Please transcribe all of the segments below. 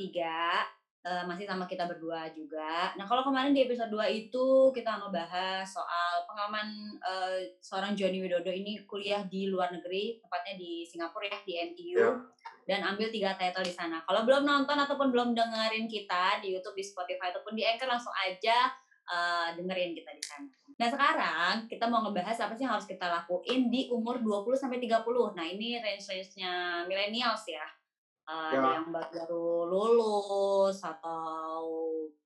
3 uh, masih sama kita berdua juga. Nah, kalau kemarin di episode 2 itu kita ngebahas soal pengalaman uh, seorang Joni Widodo ini kuliah di luar negeri, tepatnya di Singapura ya, di NTU. Yeah. Dan ambil tiga title di sana. Kalau belum nonton ataupun belum dengerin kita di YouTube, di Spotify ataupun di Anchor langsung aja uh, dengerin kita di sana. Nah, sekarang kita mau ngebahas apa sih yang harus kita lakuin di umur 20 sampai 30. Nah, ini range-range-nya millennials ya uh, ya. ada yang baru lulus atau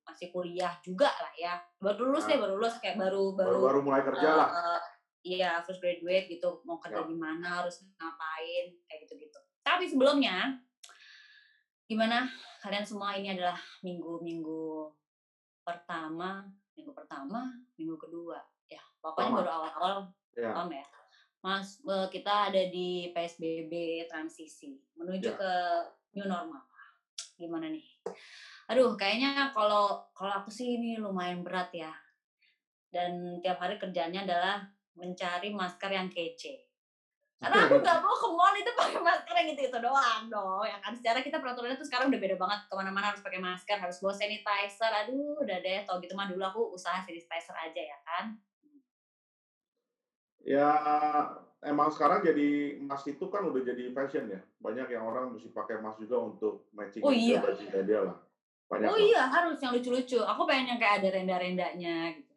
masih kuliah juga lah ya baru lulus nah. deh baru lulus kayak baru baru baru, mulai kerja uh, lah uh, iya first graduate gitu mau kerja ya. di mana harus ngapain kayak gitu gitu tapi sebelumnya gimana kalian semua ini adalah minggu-minggu pertama minggu pertama minggu kedua ya pokoknya baru awal-awal ya. ya Mas, eh, kita ada di PSBB transisi menuju ya. ke new normal. Gimana nih? Aduh, kayaknya kalau kalau aku sih ini lumayan berat ya. Dan tiap hari kerjanya adalah mencari masker yang kece. Karena aku nggak mau ke mall itu pakai masker yang gitu-gitu doang dong. Ya kan secara kita peraturannya tuh sekarang udah beda banget. Ke mana-mana harus pakai masker, harus bawa sanitizer. Aduh, udah deh. Tau gitu mah dulu aku usaha sanitizer aja ya kan. Ya emang sekarang jadi emas itu kan udah jadi fashion ya. Banyak yang orang mesti pakai emas juga untuk matching oh, iya. bajunya dia lah. Banyak oh lah. iya harus yang lucu-lucu. Aku pengen yang kayak ada renda-rendanya gitu.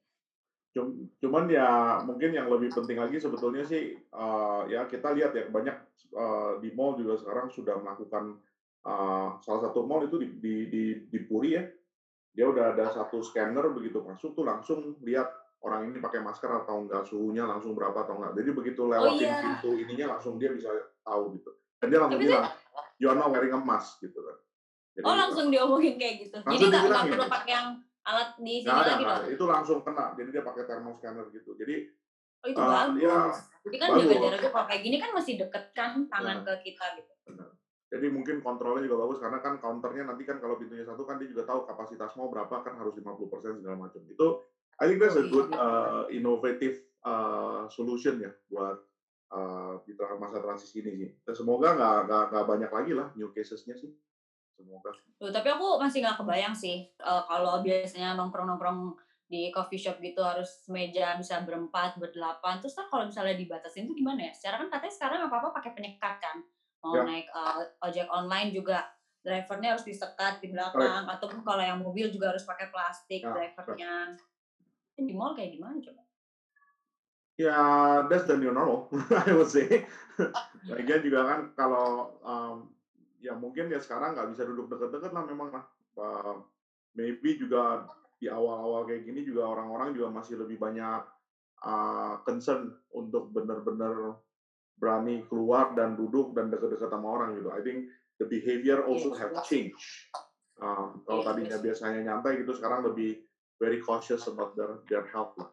Cuman ya mungkin yang lebih penting lagi sebetulnya sih uh, ya kita lihat ya banyak uh, di mall juga sekarang sudah melakukan uh, salah satu mall itu di, di, di, di Puri ya dia udah ada satu scanner begitu masuk tuh langsung lihat orang ini pakai masker atau enggak, suhunya langsung berapa atau enggak. Jadi begitu oh, lewatin oh, iya. pintu ininya langsung dia bisa tahu gitu. Dan dia langsung Tapi bilang, you are not wearing a mask gitu kan. Jadi, oh langsung diomongin kayak gitu. Jadi nggak nggak perlu pakai yang alat di sini nah, lagi dong. Itu langsung kena. Jadi dia pakai thermal scanner gitu. Jadi Oh itu uh, bagus. Ya, Jadi kan jaga jarak kalau kayak gini kan masih deket kan tangan ya. ke kita gitu. Benar. Jadi mungkin kontrolnya juga bagus karena kan counternya nanti kan kalau pintunya satu kan dia juga tahu kapasitas mau berapa kan harus 50% segala macam. Itu I think that's a good uh, innovative uh, solution ya buat uh, di masa transisi ini sih. Dan semoga nggak nggak banyak lagi lah new casesnya sih. Semoga. Tuh, tapi aku masih nggak kebayang sih uh, kalau biasanya nongkrong-nongkrong di coffee shop gitu harus meja bisa berempat, berdelapan. Terus kan kalau misalnya dibatasin itu gimana ya? Secara kan katanya sekarang apa-apa pakai penyekat kan. Mau ya. naik uh, ojek online juga drivernya harus disekat di belakang. Right. Ataupun kalau yang mobil juga harus pakai plastik ya, drivernya. Di mall kayak gimana coba? Ya, that's the new normal, I would say. Lagian juga kan kalau um, ya mungkin ya sekarang nggak bisa duduk deket-deket lah memang lah. Uh, maybe juga di awal-awal kayak gini juga orang-orang juga masih lebih banyak uh, concern untuk benar-benar berani keluar dan duduk dan deket-deket sama orang gitu. I think the behavior also yes, have changed. Uh, kalau yes, tadinya yes. biasanya nyantai gitu, sekarang lebih very cautious about their their health lah.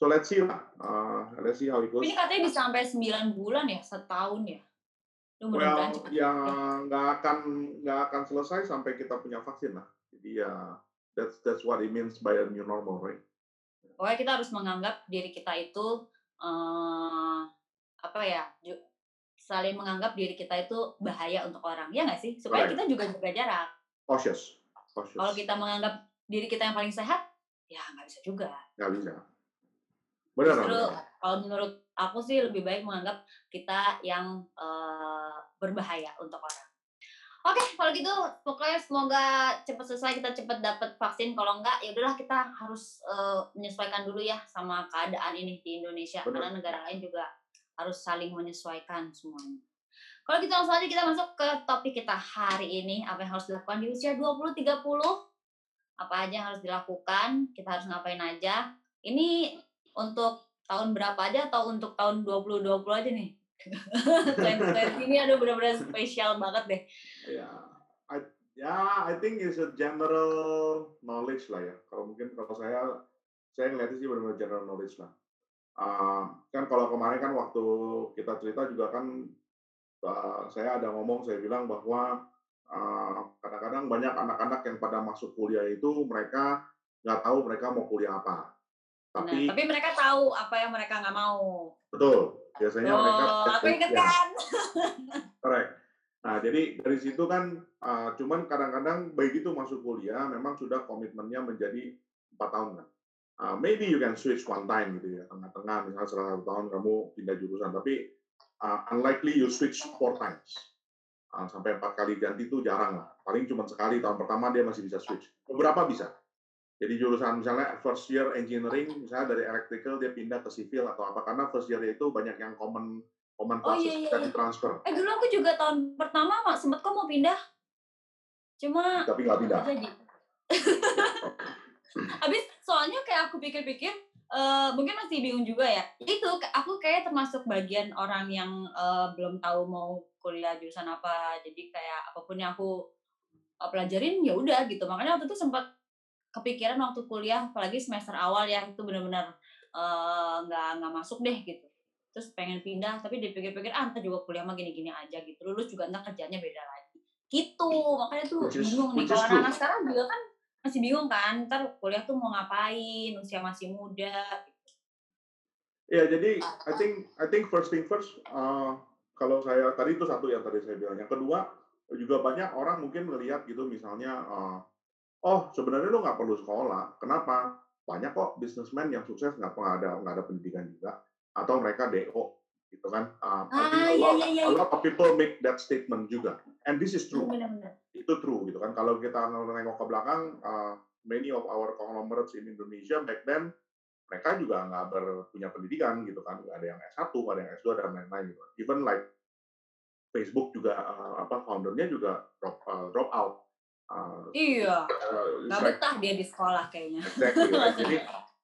So let's see lah. Uh, let's see how it goes. Ini katanya bisa sampai 9 bulan ya, setahun ya. well, yang nggak akan nggak akan selesai sampai kita punya vaksin lah. Jadi ya that's that's what it means by a new normal, right? Pokoknya kita harus menganggap diri kita itu uh, apa ya, saling menganggap diri kita itu bahaya untuk orang, ya nggak sih? Supaya right. kita juga jaga jarak. Cautious. Cautious. Kalau kita menganggap diri kita yang paling sehat, ya nggak bisa juga. Nggak bisa. Benar Justru, kalau menurut aku sih lebih baik menganggap kita yang uh, berbahaya untuk orang. Oke, okay, kalau gitu pokoknya semoga cepat selesai kita cepat dapat vaksin. Kalau enggak, ya udahlah kita harus uh, menyesuaikan dulu ya sama keadaan ini di Indonesia. Benar. karena negara lain juga harus saling menyesuaikan semuanya. Kalau gitu langsung aja kita masuk ke topik kita hari ini, apa yang harus dilakukan di usia 20 30 apa aja yang harus dilakukan, kita harus ngapain aja. Ini untuk tahun berapa aja atau untuk tahun 2020 aja nih? 2020 ini ada benar-benar spesial banget deh. Ya, yeah. I, yeah, I think it's a general knowledge lah ya. Kalau mungkin kalau saya saya ngeliatnya sih benar-benar general knowledge lah. Uh, kan kalau kemarin kan waktu kita cerita juga kan uh, saya ada ngomong saya bilang bahwa uh, kadang-kadang banyak anak-anak yang pada masuk kuliah itu mereka nggak tahu mereka mau kuliah apa. Tapi, nah, tapi mereka tahu apa yang mereka nggak mau. Betul. Biasanya oh, mereka aku ingat kan. Correct. Nah, jadi dari situ kan, uh, cuman kadang-kadang begitu masuk kuliah, memang sudah komitmennya menjadi empat tahun kan. Uh, maybe you can switch one time gitu ya, tengah-tengah misalnya setelah satu tahun kamu pindah jurusan, tapi uh, unlikely you switch four times. Uh, sampai empat kali ganti itu jarang lah. Paling cuma sekali tahun pertama dia masih bisa switch. Beberapa bisa. Jadi jurusan misalnya first year engineering, misalnya dari electrical dia pindah ke civil atau apa, karena first year itu banyak yang common common Oh classes iya iya. bisa iya. ditransfer, Eh dulu aku juga tahun pertama mak sempet kok mau pindah, cuma tapi nggak pindah. jadi. Habis soalnya kayak aku pikir-pikir eh, mungkin masih bingung juga ya. Itu aku kayak termasuk bagian orang yang eh, belum tahu mau kuliah jurusan apa. Jadi kayak apa pun yang aku eh, pelajarin ya udah gitu. Makanya waktu itu sempat kepikiran waktu kuliah apalagi semester awal ya itu benar-benar eh, nggak nggak masuk deh gitu. Terus pengen pindah tapi dipikir-pikir ah ntar juga kuliah mah gini-gini aja gitu. Lulus juga ntar kerjanya beda lagi. Gitu. Makanya tuh Which is- bingung nih kalau true. anak sekarang juga kan masih bingung kan ntar kuliah tuh mau ngapain usia masih muda Ya, jadi I think I think first thing first, uh, kalau saya tadi itu satu yang tadi saya bilang. Yang kedua juga banyak orang mungkin melihat gitu misalnya, uh, oh sebenarnya lo nggak perlu sekolah. Kenapa? Banyak kok businessman yang sukses nggak pernah ada nggak ada pendidikan juga, atau mereka DO gitu kan. Uh, Ah, a iya, iya, iya, a iya. lot of people make that statement juga, and this is true. benar-benar itu true gitu kan. Kalau kita nengok ke belakang, uh, many of our conglomerates in Indonesia back then mereka juga nggak ber- punya pendidikan gitu kan, ada yang S1, nggak ada yang S2 dan lain-lain gitu. Even like Facebook juga uh, apa foundernya juga drop uh, drop out. Uh, iya uh, nggak like- betah dia di sekolah kayaknya exactly, right? Jadi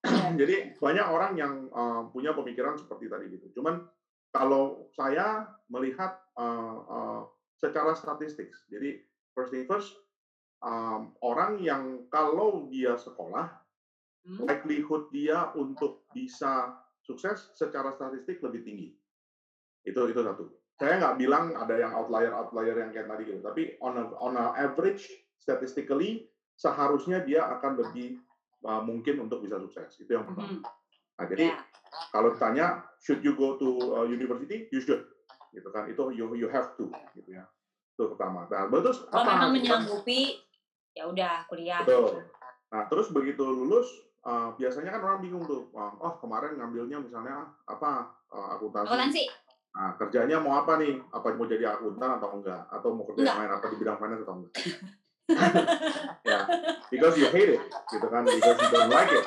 Iya. jadi banyak orang yang uh, punya pemikiran seperti tadi gitu. Cuman kalau saya melihat uh, uh, secara statistik, jadi first thing first, um, orang yang kalau dia sekolah? Likelihood dia untuk bisa sukses secara statistik lebih tinggi. Itu itu satu. Saya nggak bilang ada yang outlier outlier yang kayak tadi gitu, tapi on a, on a average statistically seharusnya dia akan lebih uh, mungkin untuk bisa sukses. Itu yang pertama. Mhm. Nah, jadi Ya. kalau ditanya should you go to uh, university, you should, gitu kan? Itu you you have to, gitu ya. Itu pertama. Nah, terus kalau memang Kita- menyanggupi ya udah kuliah Betul. Nah, terus begitu lulus, uh, biasanya kan orang bingung tuh, uh, oh kemarin ngambilnya misalnya apa uh, akuntansi. akuntansi Nah, kerjanya mau apa nih? Apa mau jadi akuntan atau enggak? Atau mau kerja yang lain? Apa di bidang finance atau enggak? ya, because you hate it, gitu kan? Because you don't like it.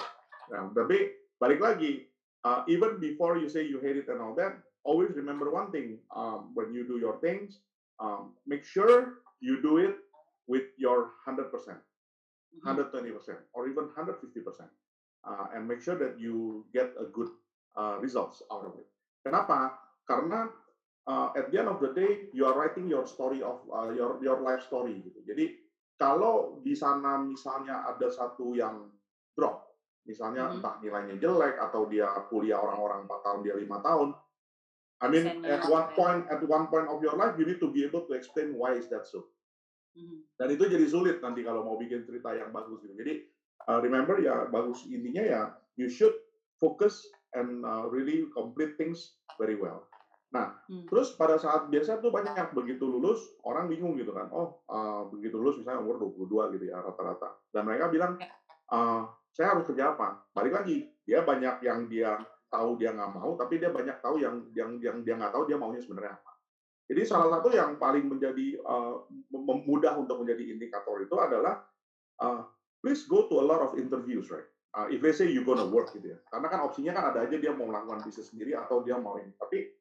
Nah, tapi balik lagi, uh, even before you say you hate it and all that, always remember one thing: um, when you do your things, um, make sure you do it with your 100%. Mhm. 120% or even 150%. Uh, and make sure that you get a good uh, results out of it. Kenapa? Karena uh, at the end of the day, you are writing your story of uh, your your life story. Gitu. Jadi kalau di sana misalnya ada satu yang drop, misalnya Mhm. entah nilainya jelek atau dia kuliah orang-orang 4 tahun dia lima tahun. I mean, at one ya? point at one point of your life, you need to be able to explain why is that so. Mhm. Dan itu jadi sulit nanti kalau mau bikin cerita yang bagus gitu. Jadi uh, remember ya bagus intinya ya you should focus and uh, really complete things very well. Nah, Hmm. terus pada saat biasa tuh banyak begitu lulus orang bingung gitu kan. Oh, uh, begitu lulus misalnya umur 22 gitu ya rata-rata. Dan mereka bilang uh, saya harus kerja apa? Balik lagi, dia banyak yang dia tahu dia nggak mau, tapi dia banyak tahu yang yang yang dia nggak tahu dia maunya sebenarnya apa. Jadi salah satu yang paling menjadi uh, mem- mudah untuk menjadi indikator itu adalah uh, please go to a lot of interviews, right? Uh, if they say you gonna work gitu ya, karena kan opsinya kan ada aja dia mau melakukan bisnis sendiri atau dia mau ini. Tapi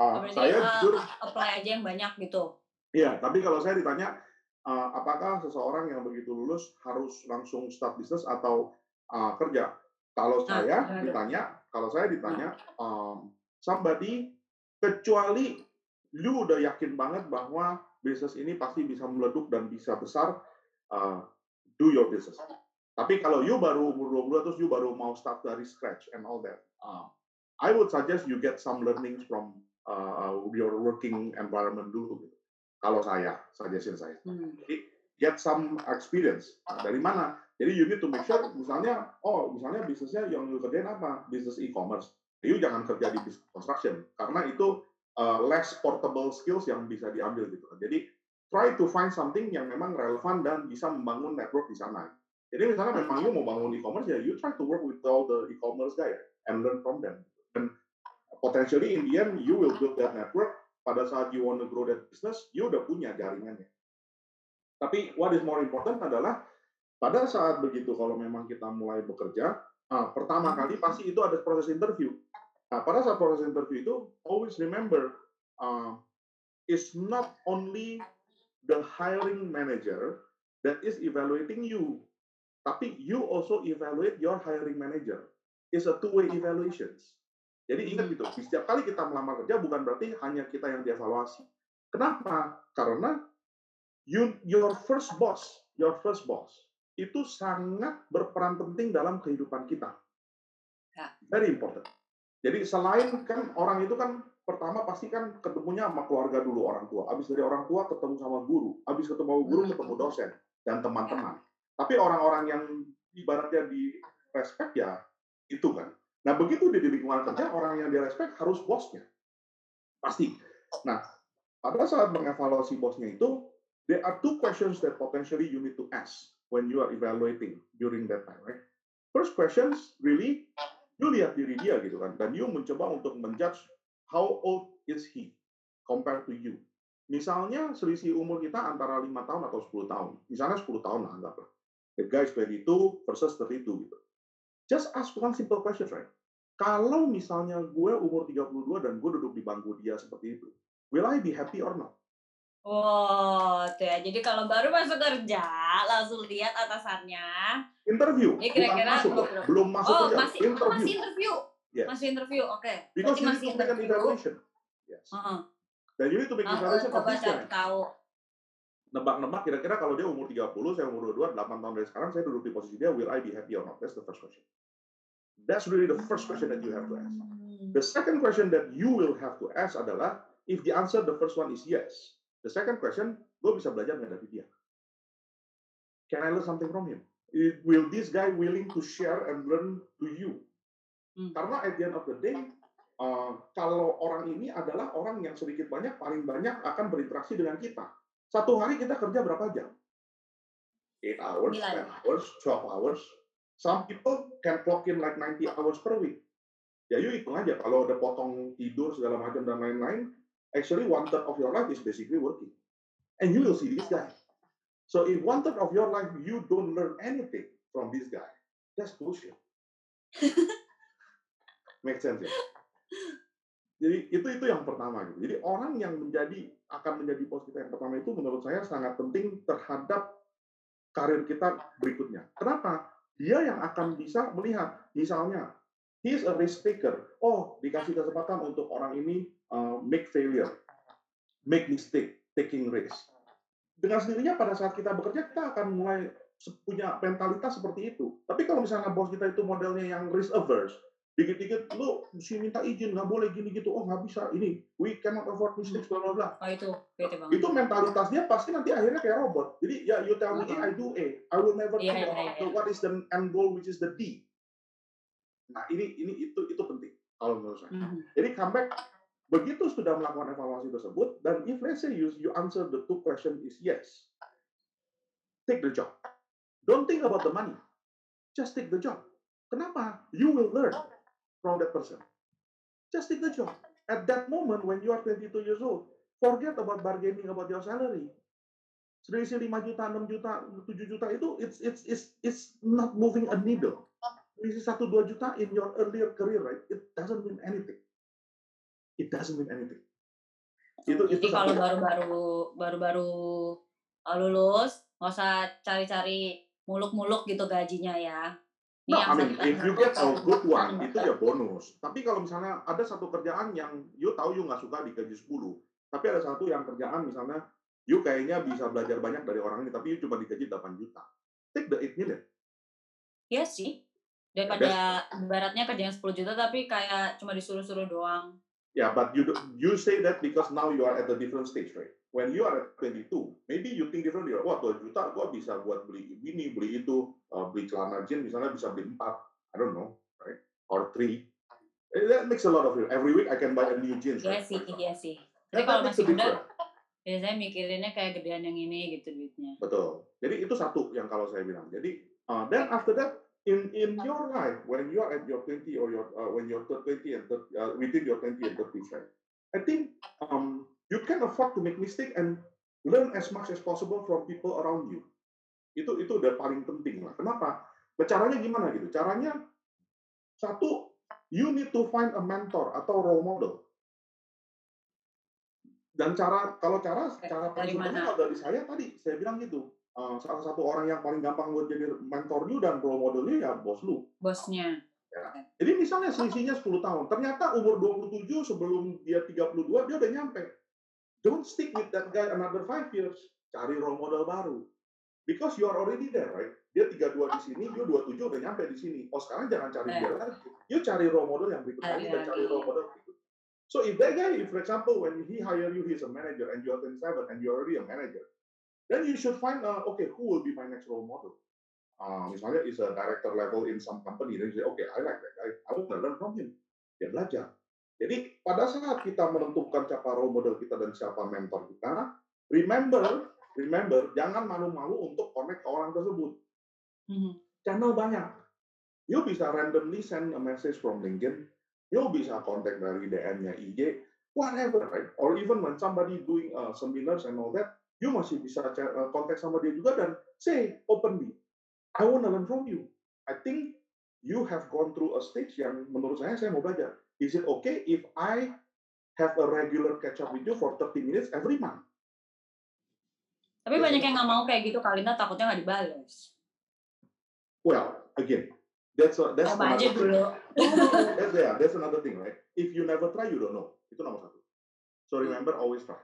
uh, Berarti saya uh, jujur, apply aja yang banyak gitu iya. Tapi kalau saya ditanya, uh, apakah seseorang yang begitu lulus harus langsung start bisnis atau uh, kerja? Kalau saya ditanya, kalau saya ditanya, um, somebody kecuali lu udah yakin banget bahwa bisnis ini pasti bisa meleduk dan bisa besar, uh, do your business. Tapi kalau you baru umur 22 terus you baru mau start dari scratch and all that, uh, I would suggest you get some learnings from uh, your working environment dulu. Gitu. Kalau saya, suggestion saya. Hmm. Jadi get some experience. Nah, dari mana? Jadi you need to make sure, misalnya, oh misalnya bisnisnya yang lu kerjain apa? Bisnis e-commerce. You jangan kerja di bisnis construction karena itu uh, less portable skills yang bisa diambil gitu. Jadi try to find something yang memang relevan dan bisa membangun network di sana. Jadi misalnya memang you mau bangun e-commerce ya you try to work with all the e-commerce guy and learn from them. Dan potentially in the end you will build that network pada saat you want to grow that business, you udah punya jaringannya. Tapi what is more important adalah pada saat begitu kalau memang kita mulai bekerja, uh, pertama kali pasti itu ada proses interview. Nah, pada saat proses interview itu, always remember, uh, it's not only the hiring manager that is evaluating you, tapi you also evaluate your hiring manager. It's a two-way evaluations. Jadi ingat gitu, setiap kali kita melamar kerja bukan berarti hanya kita yang dievaluasi. Kenapa? Karena you, your first boss, your first boss, itu sangat berperan penting dalam kehidupan kita. Very important. Jadi selain kan orang itu kan pertama pasti kan ketemunya sama keluarga dulu orang tua. Habis dari orang tua ketemu sama guru, habis ketemu guru Hmm. ketemu dosen dan teman-teman. Tapi orang-orang yang ibaratnya di respect ya itu kan. Nah begitu dia di lingkungan kerja orang yang dia respect harus bosnya. Pasti. Nah pada saat mengevaluasi bosnya itu there are two questions that potentially you need to ask when you are evaluating during that time, right? First questions really you lihat diri dia gitu kan dan you mencoba untuk menjudge how old is he compared to you? Misalnya selisih umur kita antara lima tahun atau 10 tahun. Misalnya 10 tahun lah anggaplah. The guy is 22 versus 32 gitu. Just ask one simple question right? Kalau misalnya gue umur 32 dan gue duduk di bangku dia seperti itu will I be happy or not? Wow, tuh ya. Jadi kalau baru masuk kerja, langsung lihat atasannya. interview. Bukan kira-kira masuk. belum masuk Oh, kerja. masih oh, interview. masih interview. Yes. Masih interview. Oke. because Berarti you need masih to make an interview. evaluation yes Heeh. dan you need to make Langsung evaluation of this guy tahu. nebak-nebak kira-kira kalau dia umur 30, saya umur 22, 8 tahun dari sekarang, saya duduk di posisi dia, will I be happy or not? That's the first question. That's really the first question that you have to ask. Hmm. The second question that you will have to ask adalah, if the answer the first one is yes, the second question, gue bisa belajar nggak dari dia? Can I learn something from him? It- Will this guy willing to share and learn to you? Hmm. Karena at the end of the day, uh, kalau orang ini adalah orang yang sedikit banyak, paling banyak akan berinteraksi dengan kita. Satu hari kita kerja berapa jam? 8 hours, Sembilan. 10 hours, 12 hours. Some people can clock in like 90 hours per week. Ya, you hitung aja. Kalau ada potong tidur, segala macam, dan lain-lain, actually one third of your life is basically working. And you will see this guy. So if one third of your life you don't learn anything from this guy, that's bullshit. Make sense ya? Jadi itu itu yang pertama gitu. Jadi orang yang menjadi akan menjadi bos kita yang pertama itu menurut saya sangat penting terhadap karir kita berikutnya. Kenapa? Dia yang akan bisa melihat, misalnya, he is a risk taker. Oh, dikasih kesempatan untuk orang ini uh, make failure, make mistake, taking risk. Dengan sendirinya pada saat kita bekerja kita akan mulai punya mentalitas seperti itu. Tapi kalau misalnya bos kita itu modelnya yang risk averse, dikit-dikit lu mesti minta izin nggak boleh gini gitu, oh nggak bisa ini, we cannot afford mistakes bla bla bla. Oh itu bete banget. Itu mentalitas dia pasti nanti akhirnya kayak robot. Jadi ya you tell me A, I do A, I will never Iya, think iya, about iya. what is the end goal which is the D. Nah ini ini itu itu penting kalau menurut saya. Mhm. Jadi comeback begitu sudah melakukan evaluasi tersebut dan if let's say you you answer the two question is yes, take the job. Don't think about the money. Just take the job. Kenapa? You will learn from that person. Just take the job. At that moment when you are 22 years old, forget about bargaining about your salary. Selisih 5 juta, 6 juta, 7 juta itu it's it's it's it's not moving a needle. Selisih 1 2 juta in your earlier career, right? It doesn't mean anything. It doesn't mean anything. Itu Jadi itu kalau baru-baru baru-baru uh, lulus, nggak usah cari-cari muluk-muluk gitu gajinya ya. No, I mean, if you get a good one, itu ya bonus. Tapi kalau misalnya ada satu kerjaan yang you tahu you nggak suka digaji 10, tapi ada satu yang kerjaan misalnya you kayaknya bisa belajar banyak dari orang ini, tapi you cuma digaji 8 juta. Take the 8 million. Iya sih. Daripada ibaratnya kerja yang 10 juta tapi kayak cuma disuruh-suruh doang. Yeah, but you do, you say that because now you are at a different stage, right? When you are at 22, maybe you think differently. Wah, 2 juta gua bisa buat beli ini, beli itu, uh, beli celana jeans misalnya bisa beli 4. I don't know, right? Or 3. That makes a lot of difference. Every week I can buy a new jeans. Iya right? sih, iya sih. Tapi kalau masih muda, biasanya mikirinnya kayak gedean yang ini gitu duitnya. Betul. Jadi itu satu yang kalau saya bilang. Jadi uh, then after that in in your life when you are at your 20 or your uh, when you're 20 and 30, uh, within your 20 and 30 right? I think um, you can afford to make mistake and learn as much as possible from people around you. Itu itu udah paling penting lah. Kenapa? Nah, caranya gimana gitu? Caranya satu, you need to find a mentor atau role model. Dan cara kalau cara cara paling kalau dari saya tadi saya bilang gitu. uh, salah satu orang yang paling gampang buat jadi mentor lu dan role model lu ya bos lu. Bosnya. Jadi misalnya selisihnya 10 tahun, ternyata umur 27 sebelum dia 32 dia udah nyampe. Don't stick with that guy another five years. Cari role model baru. Because you are already there, right? Dia 32 di sini, dia 27 udah nyampe di sini. Oh sekarang jangan cari dia lagi. You cari role model yang berikut lagi Cari dan cari lagi. role model berikut. So if that guy, if for example, when he hire you, he's a manager and you are 27 and you're already a manager, then you should find, uh, okay, who will be my next role model? Uh, misalnya is a director level in some company, then you say, okay, I like that guy, I want to learn from him. Dia belajar. Jadi pada saat kita menentukan siapa role model kita dan siapa mentor kita, remember, remember, jangan malu-malu untuk connect ke orang tersebut. Mhm. Channel banyak. You bisa randomly send a message from LinkedIn, you bisa kontak dari DM-nya IG, whatever, right? Or even when somebody doing uh, seminars and all that, you masih bisa uh, kontak sama dia juga dan say openly, I want to learn from you. I think you have gone through a stage yang menurut saya saya mau belajar. Is it okay if I have a regular catch up with you for 30 minutes every month? Tapi banyak yang nggak mau kayak gitu Kalina takutnya nggak dibales. Well, again, that's a, that's aja another thing. dulu. That's yeah, that's another thing, right? If you never try, you don't know. Itu nomor satu. So remember, always try.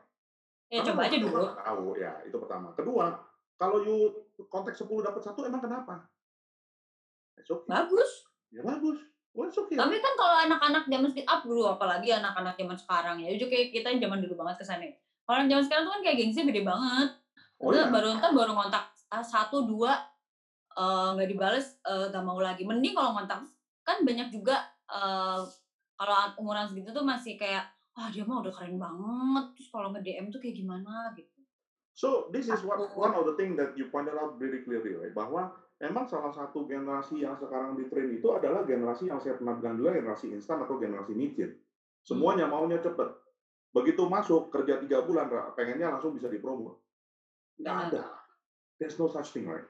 Ya Karena coba aja dulu. Tahu, ya itu pertama. Kedua, kalau you kontak 10 dapat satu, emang kenapa? Okay. Bagus. Ya bagus. Okay. Tapi kan kalau anak-anak zaman speed up dulu, apalagi anak-anak zaman sekarang ya, juga kayak kita yang zaman dulu banget ke sana. Kalau yang zaman sekarang tuh kan kayak gengsi gede banget. Oh, Udah ya. baru ntar baru ngontak ah, satu dua eh, nggak dibales eh, nggak mau lagi. Mending kalau ngontak kan banyak juga eh, kalau umuran segitu tuh masih kayak wah dia mah udah keren banget. Terus kalau nge DM tuh kayak gimana gitu. So this is what one of the thing that you pointed out very clearly, right? Bahwa memang salah satu generasi yang sekarang di tren itu adalah generasi yang saya pernah bilang dulu generasi instan atau generasi micin. Semuanya maunya cepet. Begitu masuk kerja tiga bulan, pengennya langsung bisa dipromo. Nggak ada. There's no such thing, right?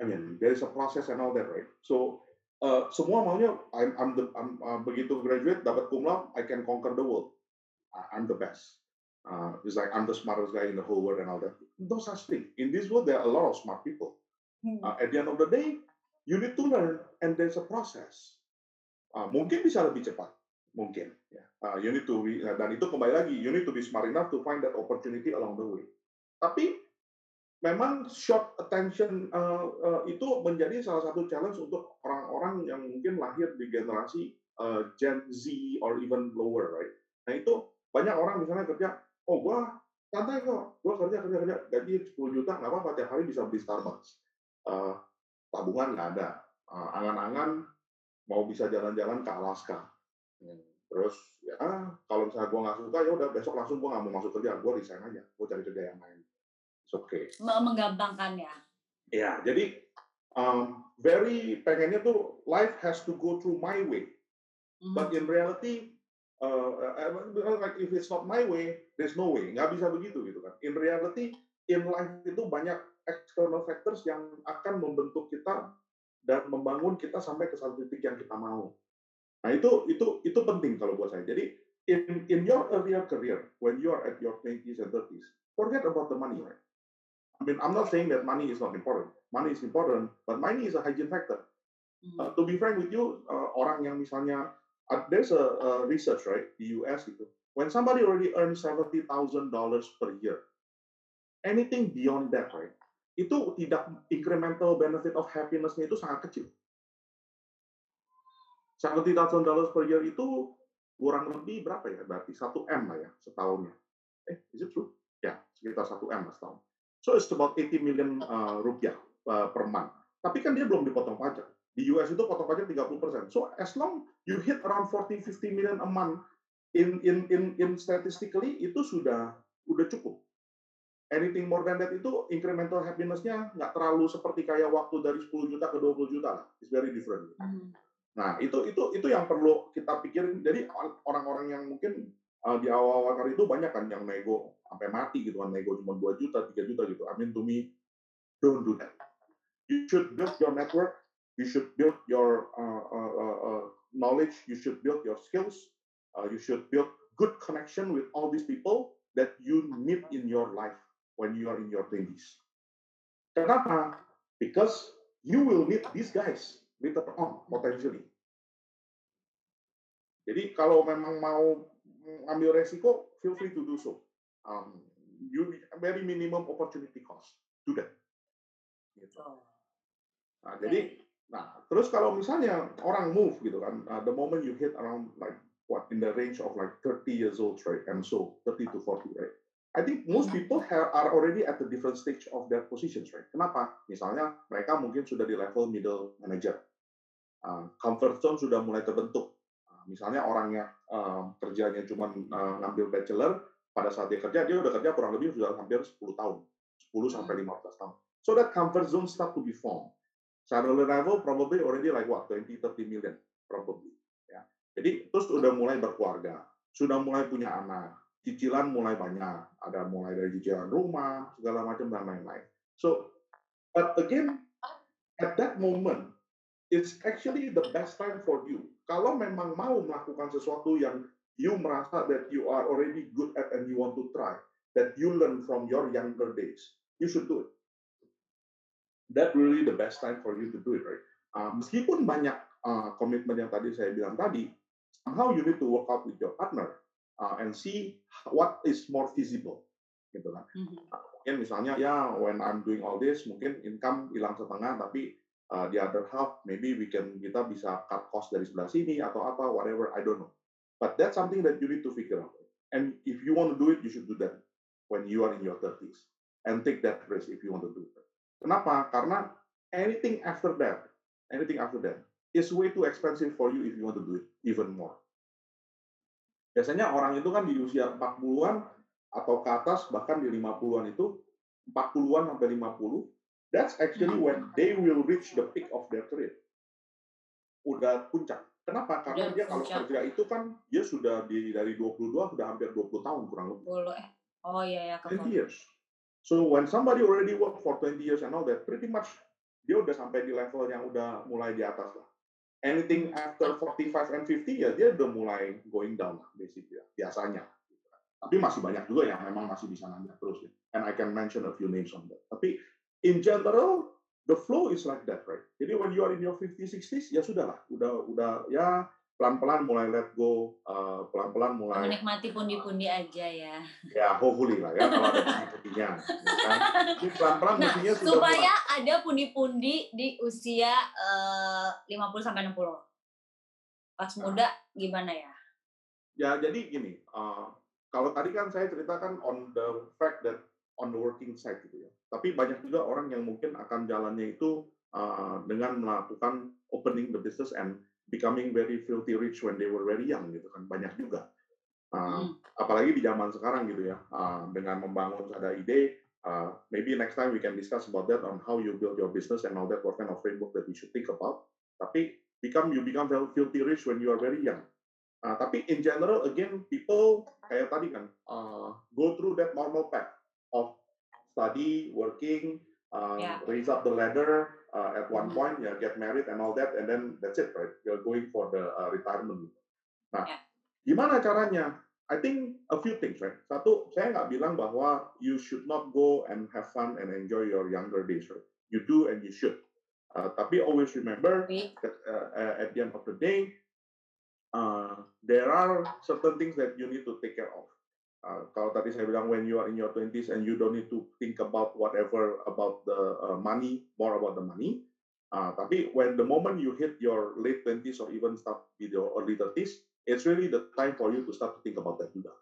I mean, there is a process and all that, right? So uh, semua maunya I'm, I'm the I'm, uh, begitu graduate dapat cum laude, I can conquer the world. I'm the best. Uh, it's like I'm the smartest guy in the whole world and all that. No such thing. In this world, there are a lot of smart people. Uh, at the end of the day, you need to learn, and there's a process. Uh, mungkin bisa lebih cepat, mungkin. Ya. Uh, you need to be, dan itu kembali lagi, you need to be smart enough to find that opportunity along the way. Tapi memang short attention uh, uh, itu menjadi salah satu challenge untuk orang-orang yang mungkin lahir di generasi uh, Gen Z or even lower, right? Nah itu banyak orang misalnya kerja, oh gua santai kok, gua kerja kerja kerja gaji 10 juta nggak apa-apa tiap hari bisa beli Starbucks. Uh, tabungan nggak ada, Uh, angan-angan mau bisa jalan-jalan ke Alaska. Hmm, Terus ya kalau misalnya gua nggak suka ya udah besok langsung gua nggak mau masuk kerja, gua resign aja, gua cari kerja yang lain. It's okay. Me- Menggampangkan ya. Ya, jadi um, very pengennya tuh life has to go through my way. Mhm. But in reality, uh, like if it's not my way, there's no way. Nggak bisa begitu gitu kan. In reality, in life itu banyak external factors yang akan membentuk kita dan membangun kita sampai ke satu titik yang kita mau. Nah itu itu itu penting kalau buat saya. Jadi in in your earlier career, when you are at your 20s and 30s, forget about the money, right? I mean, I'm not saying that money is not important. Money is important, but money is a hygiene factor. Mhm. Uh, to be frank with you, uh, orang yang misalnya uh, there's a, a research right di US itu, when somebody already earns seventy thousand dollars per year, anything beyond that right, itu tidak incremental benefit of happiness-nya itu sangat kecil. Seventy thousand dollars per year itu kurang lebih berapa ya? Berarti satu m lah ya setahunnya. Eh, is it true? Ya, sekitar satu m lah setahun. So it's about 80 million uh, rupiah uh, per month. Tapi kan dia belum dipotong pajak. Di US itu potong pajak 30%. So as long you hit around 40 50 million a month in in in in statistically itu sudah udah cukup. Anything more than that itu incremental happiness-nya nggak terlalu seperti kayak waktu dari 10 juta ke 20 juta lah. It's very different. Hmm. Nah, itu itu itu yang perlu kita pikirin. Jadi orang-orang yang mungkin uh, di awal-awal karir itu banyak kan yang nego sampai mati gitu kan, nego cuma 2 juta, 3 juta gitu. I mean to me, don't do that. You should build your network you should build your uh, uh, uh, uh, knowledge, you should build your skills, uh, you should build good connection with all these people that you need in your life when you are in your 20s. Kenapa? Because you will need these guys later on potentially. Jadi kalau memang mau ambil resiko, feel free to do so. Um, you very minimum opportunity cost. Do that. Gitu. Oh. Nah, jadi Nah, terus kalau misalnya orang move gitu kan, uh, the moment you hit around like what in the range of like 30 years old, right, and so 30 to 40, right? I think most people have, are already at the different stage of their positions, right? Kenapa? Misalnya mereka mungkin sudah di level middle manager, uh, comfort zone sudah mulai terbentuk. Uh, misalnya orangnya uh, kerjanya cuma uh, ngambil bachelor, pada saat dia kerja dia udah kerja kurang lebih sudah hampir 10 tahun, 10 sampai 15 mm-hmm. tahun. So that comfort zone start to be formed. Salary level probably already like what 20 30 million probably ya. Jadi terus udah mulai berkeluarga, sudah mulai punya anak, cicilan mulai banyak, ada mulai dari cicilan rumah, segala macam dan lain-lain. So but again at that moment it's actually the best time for you. Kalau memang mau melakukan sesuatu yang you merasa that you are already good at and you want to try, that you learn from your younger days, you should do it that really the best time for you to do it, right? Uh, meskipun banyak uh, komitmen yang tadi saya bilang tadi, somehow you need to work out with your partner uh, and see what is more feasible, gitu kan? Mm-hmm. Mungkin misalnya ya when I'm doing all this, mungkin income hilang setengah, tapi uh, the other half maybe we can kita bisa cut cost dari sebelah sini atau apa, whatever, I don't know. But that's something that you need to figure out. And if you want to do it, you should do that when you are in your 30s and take that risk if you want to do it. Kenapa? Karena anything after that, anything after that is way too expensive for you if you want to do it even more. Biasanya orang itu kan di usia 40-an atau ke atas bahkan di 50-an itu 40-an sampai 50 that's actually when they will reach the peak of their career. Udah puncak. Kenapa? Karena dia kalau kerja itu kan dia sudah di dari 22 sudah hampir 20 tahun kurang lebih. Eh. Oh iya ya, 20 years. So when somebody already work for 20 years and all that, pretty much dia udah sampai di level yang udah mulai di atas lah. Anything after 45 and 50 ya dia udah mulai going down basically ya, biasanya. Tapi masih banyak juga yang memang masih bisa nanjak terus ya. And I can mention a few names on that. Tapi in general the flow is like that, right? Jadi when you are in your 50 60s ya sudah lah, udah udah ya pelan-pelan mulai let go, uh, pelan-pelan mulai menikmati pundi-pundi aja ya. Ya, hopefully lah ya kalau ada pundi-pundinya. Ya kan? pelan-pelan nah, mestinya sudah supaya mulai. ada pundi-pundi di usia uh, 50 sampai 60. Pas nah. muda gimana ya? Ya, jadi gini, uh, kalau tadi kan saya ceritakan on the fact that on the working side gitu ya. Tapi banyak juga orang yang mungkin akan jalannya itu uh, dengan melakukan opening the business and becoming very filthy rich when they were very young gitu kan. Banyak juga. Uh, hmm. apalagi di zaman sekarang gitu ya. Uh, dengan membangun ada ide uh, maybe next time we can discuss about that on how you build your business and all that what kind of framework that we should think about. Tapi become you become very filthy rich when you are very young. Uh, tapi in general again people kayak tadi kan uh, go through that normal path of study working uh, yeah. raise up the ladder uh, at one mm-hmm. point, ya get married and all that, and then that's it, right? You're going for the uh, retirement. Nah, yeah. gimana caranya? I think a few things, right? Satu, saya nggak bilang bahwa you should not go and have fun and enjoy your younger days, right? You do and you should. Uh, tapi always remember that uh, at the end of the day, uh, there are certain things that you need to take care of. Uh, kalau tadi saya bilang when you are in your 20s and you don't need to think about whatever about the uh, money, more about the money. Uh, tapi when the moment you hit your late 20s or even start with your early 30s, it's really the time for you to start to think about that juga.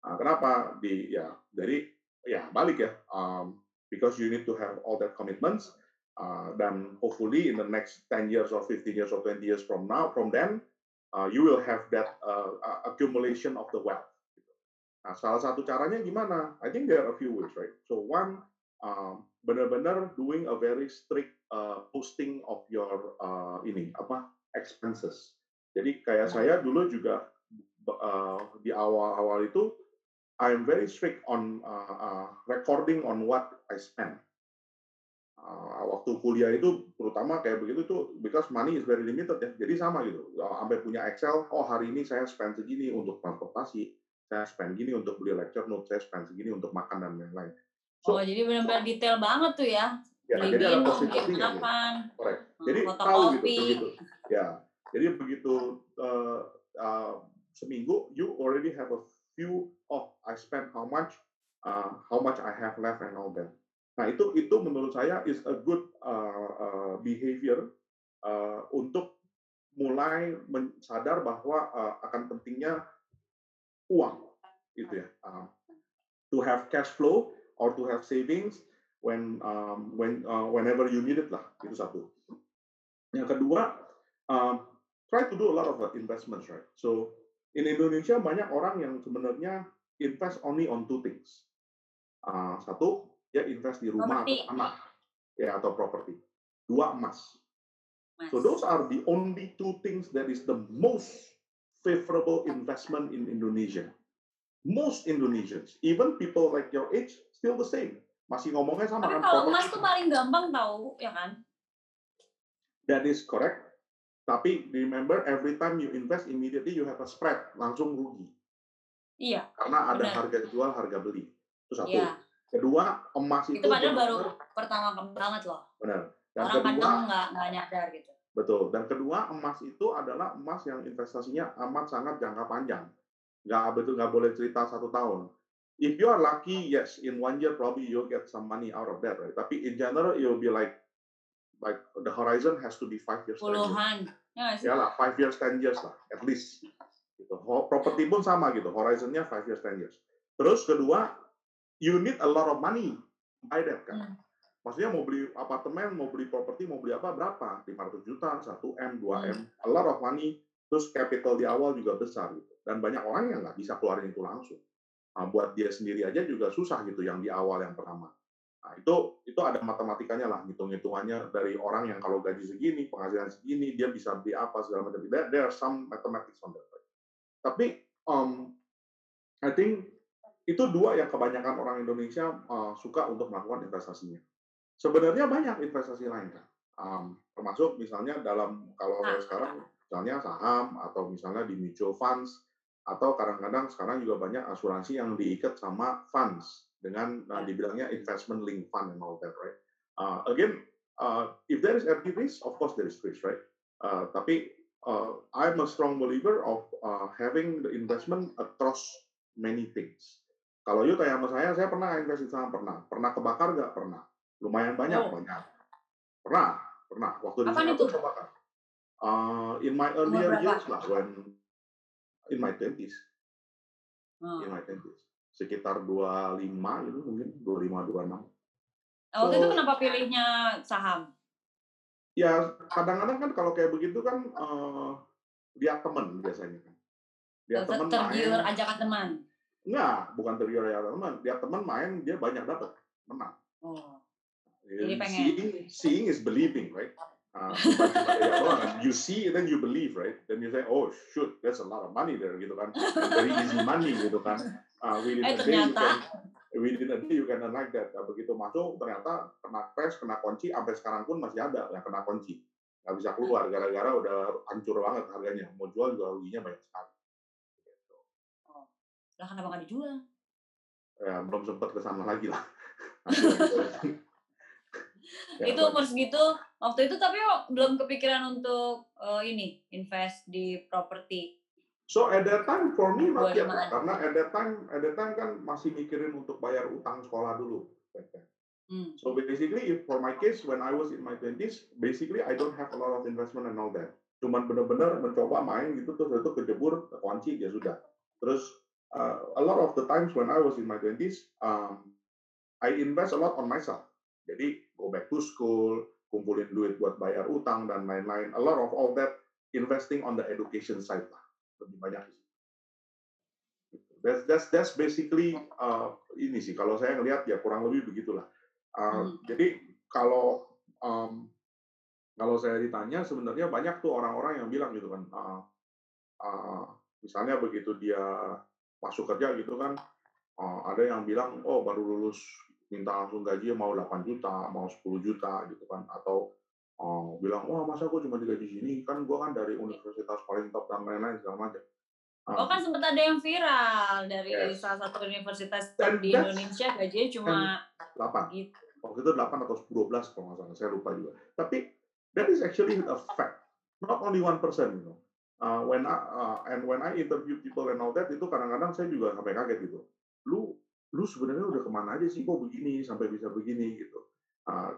Uh, kenapa? Di ya dari ya balik ya, um, because you need to have all that commitments. Uh, dan hopefully in the next 10 years or 15 years or 20 years from now, from then, uh, you will have that uh, accumulation of the wealth. Nah, salah satu caranya gimana? I think there are a few ways, right? So one, um, benar-benar doing a very strict uh, posting of your uh, ini apa expenses. Jadi kayak saya dulu juga uh, di awal-awal itu I'm very strict on uh, uh, recording on what I spend. Uh, waktu kuliah itu terutama kayak begitu tuh because money is very limited ya jadi sama gitu sampai punya Excel oh hari ini saya spend segini untuk transportasi saya spend gini untuk beli lecture note saya spend segini untuk makan dan lain-lain. So, oh jadi benar-benar detail banget tuh ya? Ya beli jadi ada makan correct. Jadi tahu gitu begitu. Ya jadi begitu uh, uh, seminggu you already have a few oh I spend how much uh, how much I have left and all that. Nah itu itu menurut saya is a good uh, uh, behavior uh, untuk mulai sadar bahwa uh, akan pentingnya uang, gitu ya. Uh, to have cash flow or to have savings when um, when uh, whenever you need it lah, itu satu. Yang kedua, uh, try to do a lot of investments, right? So in Indonesia banyak orang yang sebenarnya invest only on two things. Uh, satu dia invest di rumah property. atau tanah ya atau properti. Dua emas. So those are the only two things that is the most favorable investment in Indonesia. Most Indonesians, even people like your age, still the same. Masih ngomongnya sama Tapi kan. kalau emas tuh paling gampang tahu, ya kan? That is correct. Tapi remember, every time you invest, immediately you have a spread, langsung rugi. Iya. Karena ada benar. harga jual, harga beli. Itu satu. Iya. Kedua, emas itu, itu padahal baru pertama banget loh. Benar. Dan Orang kedua, kadang nggak nggak nyadar gitu. Betul. Dan kedua, emas itu adalah emas yang investasinya amat sangat jangka panjang. Nggak betul nggak boleh cerita satu tahun. If you are lucky, yes, in one year probably you'll get some money out of that, right? Tapi in general, you'll be like like the horizon has to be five years. Puluhan. Ya, lah, five years, ten years lah, at least. Gitu. Properti pun sama gitu, horizonnya five years, ten years. Terus kedua, you need a lot of money buy that kan. Hmm. Maksudnya mau beli apartemen, mau beli properti, mau beli apa berapa? 500 juta, 1 M, 2 M, hmm. a lot of money. Terus capital di awal juga besar gitu. Dan banyak orang yang nggak bisa keluarin itu langsung. Nah, buat dia sendiri aja juga susah gitu yang di awal yang pertama. Nah, itu itu ada matematikanya lah, hitung-hitungannya dari orang yang kalau gaji segini, penghasilan segini, dia bisa beli apa segala macam. There, there are some mathematics on that. Tapi um, I think itu dua yang kebanyakan orang Indonesia uh, suka untuk melakukan investasinya. Sebenarnya banyak investasi lain kan, um, termasuk misalnya dalam kalau nah. sekarang misalnya saham atau misalnya di mutual funds atau kadang-kadang sekarang juga banyak asuransi yang diikat sama funds dengan uh, dibilangnya investment link fund and all that, right? Uh, again, uh, if there is FD risk, of course there is risk, right? Uh, tapi uh, I'm a strong believer of uh, having the investment across many things. Kalau you tanya sama saya, saya pernah investasi saham pernah. Pernah kebakar nggak? Pernah. Lumayan banyak, oh. banyak. Pernah, pernah. Waktu di Singapura kebakar. Uh, in my earlier years lah, when in my twenties, hmm. in my twenties, sekitar 25 gitu mungkin 25 26. Nah, waktu so, itu kenapa pilihnya saham? Ya kadang-kadang kan kalau kayak begitu kan uh, dia teman biasanya kan. Dia teman tergiur ajakan teman. Enggak, bukan tergiur teman. Dia teman main, dia banyak dapat, menang. Oh. Jadi pengen. Seeing, seeing is believing, right? Uh, you see, then you believe, right? Then you say, oh shoot, that's a lot of money there, gitu kan? Very easy money, gitu kan? Uh, within eh, a day, you can, within a day you can like that. Nah, begitu masuk, ternyata kena crash, kena kunci, sampai sekarang pun masih ada yang kena kunci. Nggak bisa keluar, gara-gara udah hancur banget harganya. Mau jual juga ruginya banyak sekali. Lah kenapa nggak dijual? Ya, belum sempat ke sana lagi lah. ya, itu umur segitu waktu itu tapi belum kepikiran untuk uh, ini invest di properti. So at that time for me not yet, karena at that time at that time kan masih mikirin untuk bayar utang sekolah dulu. Hmm. So basically for my case when I was in my 20s, basically I don't have a lot of investment and all that. Cuman benar-benar mencoba main gitu terus itu kejebur kunci ya sudah. Terus uh, a lot of the times when I was in my 20s, um, I invest a lot on myself. Jadi go back to school, kumpulin duit buat bayar utang dan lain-lain. A lot of all that investing on the education side lah, lebih banyak di situ. That's that's that's basically uh, ini sih kalau saya ngelihat ya kurang lebih begitulah. Uh, hmm. Jadi kalau um, kalau saya ditanya sebenarnya banyak tuh orang-orang yang bilang gitu kan, uh, uh, misalnya begitu dia masuk kerja gitu kan, uh, ada yang bilang oh baru lulus minta langsung gaji mau 8 juta, mau 10 juta gitu kan, atau oh, bilang wah masa gue cuma digaji sini kan gue kan dari universitas paling top dan lain-lain segala macam. Oh kan sempat ada yang viral dari yes. salah satu universitas dan di Indonesia gajinya cuma 8. Gitu. Waktu itu 8 atau 12 kalau nggak salah, saya lupa juga. Tapi that is actually a fact, not only one person, you know. Uh, when I, uh, and when I interview people and all that itu kadang-kadang saya juga sampai kaget gitu. Lu sebenarnya udah ke mana aja sih kok begini sampai bisa begini gitu.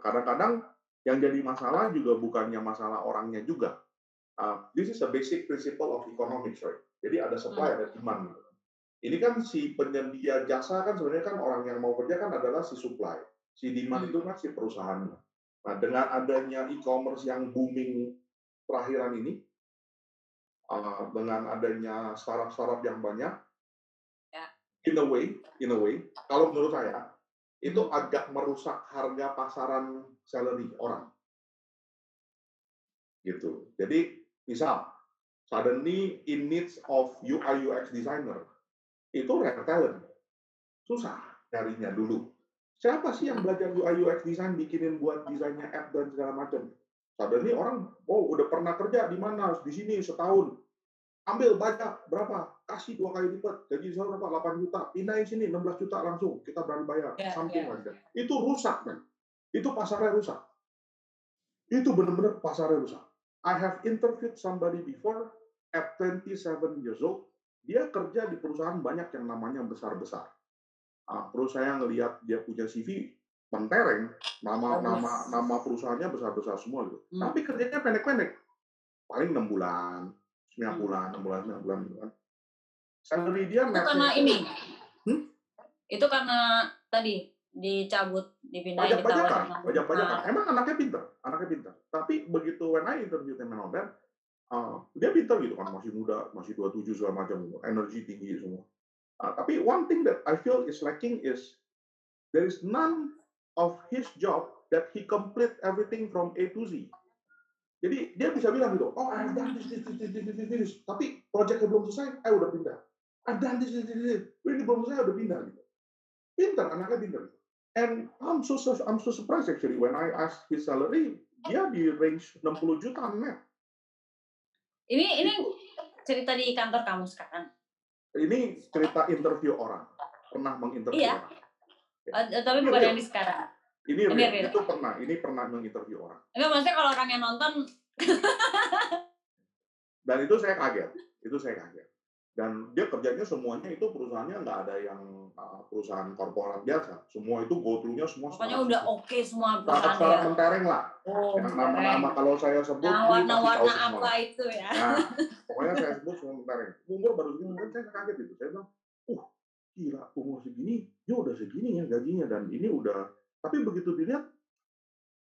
Kadang-kadang uh, yang jadi masalah juga bukannya masalah orangnya juga. Uh, this is a basic principle of economics, right? Jadi ada supply, hmm. ada demand. Gitu. Ini kan si penyedia jasa kan sebenarnya kan orang yang mau kerja kan adalah si supply. Si demand hmm. itu kan si perusahaannya. Nah, dengan adanya e-commerce yang booming terakhiran ini, uh, dengan adanya startup-startup yang banyak, in a way, in a way, kalau menurut saya itu agak merusak harga pasaran salary orang. Gitu. Jadi misal suddenly in needs of UI UX designer itu rare talent. Susah nyarinya dulu. Siapa sih yang belajar UI UX design bikinin buat desainnya app dan segala macam? Suddenly orang, oh udah pernah kerja di mana? Di sini setahun ambil banyak berapa kasih dua kali lipat gaji saya berapa 8 juta pindahin sini 16 juta langsung kita berani bayar yeah, something yeah. like that itu rusak kan itu pasarnya rusak. Itu benar-benar pasarnya rusak. I have interviewed somebody before at 27 years old. Dia kerja di perusahaan banyak yang namanya besar-besar. Nah, terus saya ngelihat dia punya CV mentereng nama nama nama perusahaannya besar-besar semua gitu. Hmm. tapi kerjanya pendek-pendek. Paling enam bulan 9 hmm. bulan, 6 bulan, 9 bulan gitu kan. Salary dia itu karena ini. Hmm? Itu karena tadi dicabut, dipindahin, pajak-pajakan, pajak-pajakan. Nah. Emang anaknya pintar, anaknya pintar. Tapi begitu when I interview all that, uh, dia pintar gitu kan, masih muda, masih 27 segala macam, energi tinggi semua. Uh, tapi one thing that I feel is lacking is there is none of his job that he complete everything from A to Z. Jadi dia bisa bilang gitu, oh I've done this, this, this, this, this, this, tapi proyeknya belum selesai, eh udah pindah. This. ini belum selesai, udah pindah gitu. Pintar, anaknya pintar. And I'm so I'm so surprised actually when I ask his salary, dia di range 60 juta net. Ini ini cerita di kantor kamu sekarang. Ini cerita interview orang, pernah menginterview iya. orang. Uh, tapi bukan yang di sekarang. Ini real, real. itu pernah, ini pernah menginterview orang. Enggak, maksudnya kalau orang yang nonton. Dan itu saya kaget, itu saya kaget. Dan dia kerjanya semuanya itu perusahaannya nggak ada yang uh, perusahaan korporat biasa. Semua itu go through-nya semua. Pokoknya udah oke okay semua perusahaan. Startup mentereng lah. Oh, yang nama-nama kalau saya sebut. Nah, warna-warna apa itu ya? Nah, pokoknya saya sebut semua mentereng. Umur baru segini, kan saya kaget itu. Saya bilang, uh, gila umur segini, ya udah segini ya gajinya dan ini udah tapi begitu dilihat,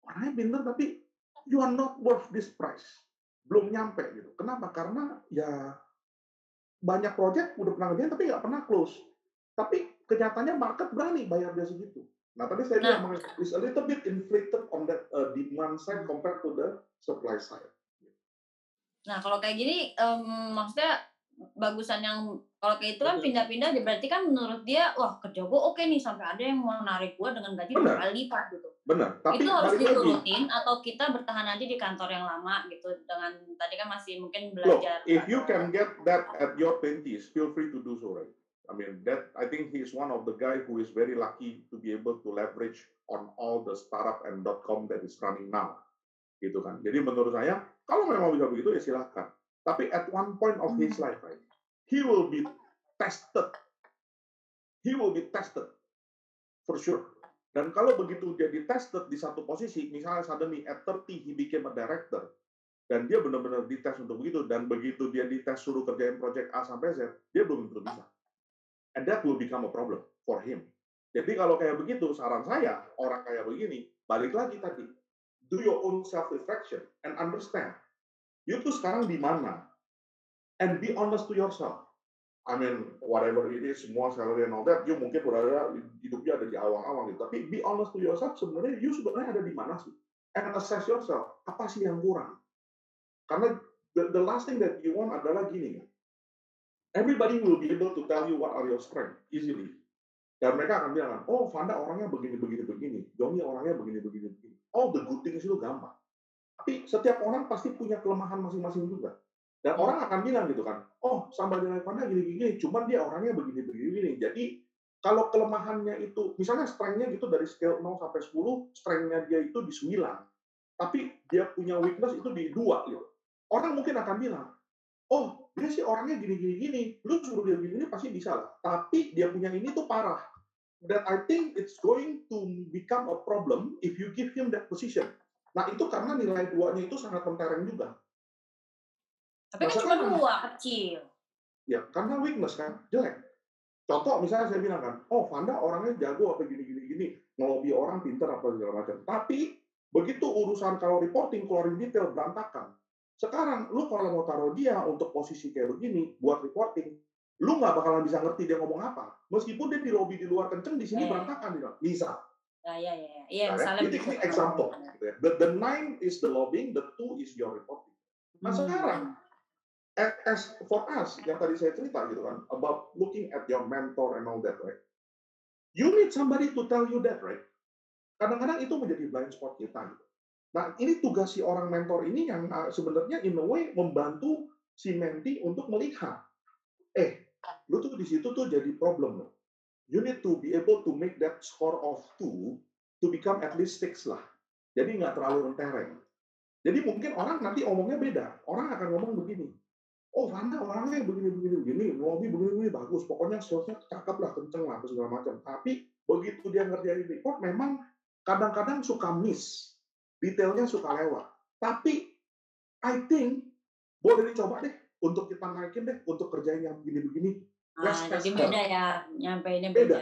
orangnya pintar tapi you are not worth this price. Belum nyampe gitu. Kenapa? Karena ya banyak project udah pernah ngerjain tapi nggak pernah close. Tapi kenyataannya market berani bayar dia segitu. Nah tadi saya nah. bilang is a little bit inflated on that uh, demand side compared to the supply side. Nah kalau kayak gini, um, maksudnya bagusan yang kalau kayak itu kan pindah-pindah berarti kan menurut dia wah kerja gue oke nih sampai ada yang mau narik gue dengan gaji dua kali lipat gitu. Benar. Tapi itu harus diturutin atau kita bertahan aja di kantor yang lama gitu dengan tadi kan masih mungkin belajar. Look, if you can get that at your twenties, feel free to do so right. I mean that I think he is one of the guy who is very lucky to be able to leverage on all the startup and dot com that is running now. Gitu kan. Jadi menurut saya kalau memang bisa begitu ya silahkan. Tapi at one point of his hmm. life, right, he will be tested. He will be tested for sure. Dan kalau begitu dia di tested di satu posisi, misalnya suddenly at 30 he became a director, dan dia benar-benar dites untuk begitu, dan begitu dia dites suruh kerjain project A sampai Z, dia belum tentu bisa. And that will become a problem for him. Jadi kalau kayak begitu, saran saya, orang kayak begini, balik lagi tadi, do your own self reflection and understand you tuh sekarang di mana and be honest to yourself I mean whatever it is semua salary and all that you mungkin berada hidupnya ada di awang-awang gitu tapi be honest to yourself sebenarnya you sebenarnya ada di mana sih and assess yourself apa sih yang kurang karena the, the last thing that you want adalah gini everybody will be able to tell you what are your strength easily dan mereka akan bilang, oh Vanda orangnya begini, begini, begini. Johnny orangnya begini, begini, begini. All the good things itu gampang. Tapi setiap orang pasti punya kelemahan masing-masing juga. Dan hmm. orang akan bilang gitu kan, oh Sambal dengan Vanda gini, gini, cuman dia orangnya begini, begini, begini. Jadi kalau kelemahannya itu, misalnya strength-nya gitu dari scale 0 sampai 10, strength-nya dia itu di 9. Tapi dia punya weakness itu di 2 gitu. Orang mungkin akan bilang, oh dia sih orangnya gini gini gini lu suruh dia gini gini pasti bisa lah tapi dia punya ini tuh parah that I think it's going to become a problem if you give him that position nah itu karena nilai duanya itu sangat mentereng juga tapi kan cuma dua kecil ya karena weakness kan jelek contoh misalnya saya bilang kan oh Vanda orangnya jago apa gini gini ngelobi orang pinter apa segala macam tapi begitu urusan kalau reporting keluarin detail berantakan sekarang, lu kalau mau taruh dia untuk posisi kayak begini, buat reporting, lu nggak bakalan bisa ngerti dia ngomong apa. Meskipun dia di lobby di luar kenceng, di sini yeah. berantakan. Dia. Bisa. Ya, ya, ya. Iya, nah, misalnya ini, ini example. Gitu ya. the, the nine is the lobbying, the two is your reporting. Nah hmm. sekarang, as for us, yang tadi saya cerita gitu kan, about looking at your mentor and all that, right? You need somebody to tell you that, right? Kadang-kadang itu menjadi blind spot kita. Gitu. Nah, ini tugas si orang mentor ini yang uh, sebenarnya in a way membantu si menti untuk melihat, eh, lu tuh di situ tuh jadi problem loh. You need to be able to make that score of two to become at least six lah. Jadi nggak terlalu rentereng. Jadi mungkin orang nanti omongnya beda. Orang akan ngomong begini, oh Vanda orangnya begini begini begini, lobby begini begini bagus, pokoknya skillsnya cakep lah, kenceng lah, segala macam. Tapi begitu dia ngerjain report, memang kadang-kadang suka miss detailnya suka lewat. Tapi I think boleh dicoba deh untuk kita naikin deh untuk kerjain yang begini-begini. Nah, jadi beda ya, nyampe ini beda. beda.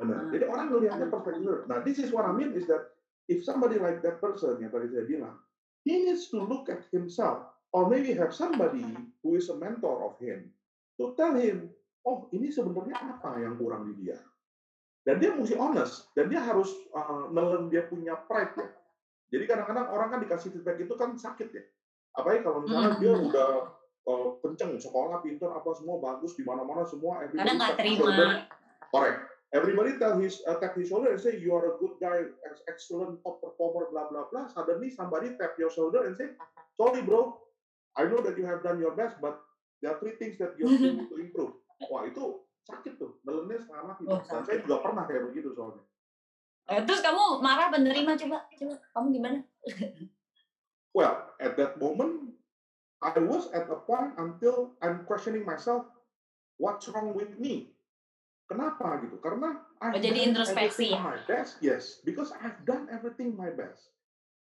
Benar. Hmm. Jadi orang melihatnya perspektif. Nah, this is what I mean is that if somebody like that person yang tadi saya bilang, he needs to look at himself or maybe have somebody who is a mentor of him to tell him, oh ini sebenarnya apa yang kurang di dia. Dan dia mesti honest dan dia harus uh, nelen dia punya pride ya jadi kadang-kadang orang kan dikasih feedback itu kan sakit ya. Apalagi kalau misalnya dia hmm. udah uh, kenceng, sekolah, pintar, apa semua bagus di mana-mana semua. Kadang nggak terima. Correct. Everybody tell his uh, tap his shoulder and say you are a good guy, excellent top performer, blah blah blah. Suddenly somebody tap your shoulder and say, sorry bro, I know that you have done your best, but there are three things that you have to improve. Wah itu sakit tuh, dalamnya setengah mati. Oh, Dan saya juga pernah kayak begitu soalnya. Eh, terus kamu marah menerima coba coba kamu gimana? well, at that moment I was at a point until I'm questioning myself what's wrong with me. Kenapa gitu? Karena I've oh, jadi introspeksi ya? my best. Yes, because I've done everything my best.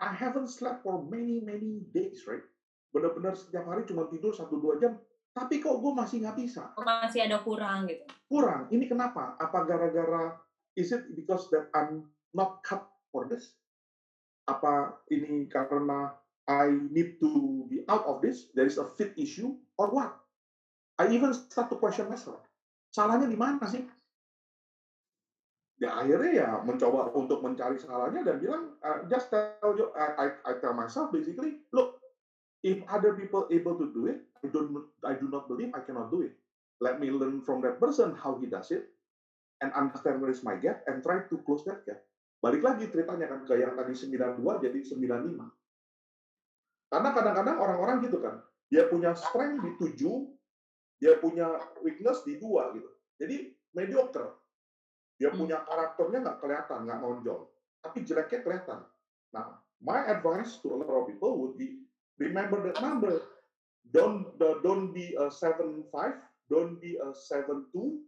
I haven't slept for many many days, right? Benar-benar setiap hari cuma tidur satu dua jam. Tapi kok gue masih nggak bisa? Masih ada kurang gitu. Kurang. Ini kenapa? Apa gara-gara is it because that I'm not cut for this? Apa ini karena I need to be out of this? There is a fit issue or what? I even start to question myself. Salahnya di mana sih? Ya akhirnya ya mencoba untuk mencari salahnya dan bilang uh, just tell you I, I, I tell myself basically look if other people able to do it I don't I do not believe I cannot do it. Let me learn from that person how he does it and understand where is my gap and try to close that gap. Balik lagi ceritanya kan ke yang tadi 92 jadi 95. Karena kadang-kadang orang-orang gitu kan, dia punya strength di 7, dia punya weakness di 2 gitu. Jadi mediocre. Dia hmm. punya karakternya nggak kelihatan, nggak nonjol. Tapi jeleknya kelihatan. Nah, my advice to a lot of people would be remember that number. Don't don't be a seven five, don't be a seven two,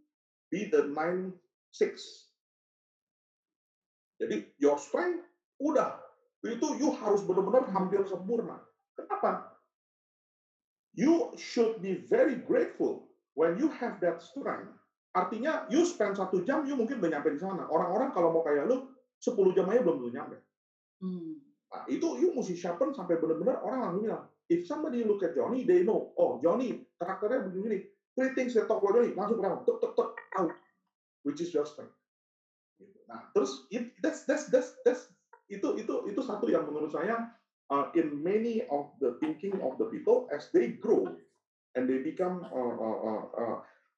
be the nine six. Jadi your strength udah itu you harus benar-benar hampir sempurna. Kenapa? You should be very grateful when you have that strength. Artinya you spend satu jam, you mungkin udah nyampe di sana. Orang-orang kalau mau kayak lu, 10 jam aja belum tentu nyampe. Hmm. Nah, itu you mesti sharpen sampai benar-benar orang langsung bilang, if somebody look at Johnny, they know, oh Johnny karakternya begini, three things they talk about Johnny, langsung bilang, tuk tuk tuk out, which is your strength. Gitu. Nah, terus it, that's that's that's that's itu itu itu satu yang menurut saya uh, in many of the thinking of the people as they grow and they become uh, uh, uh,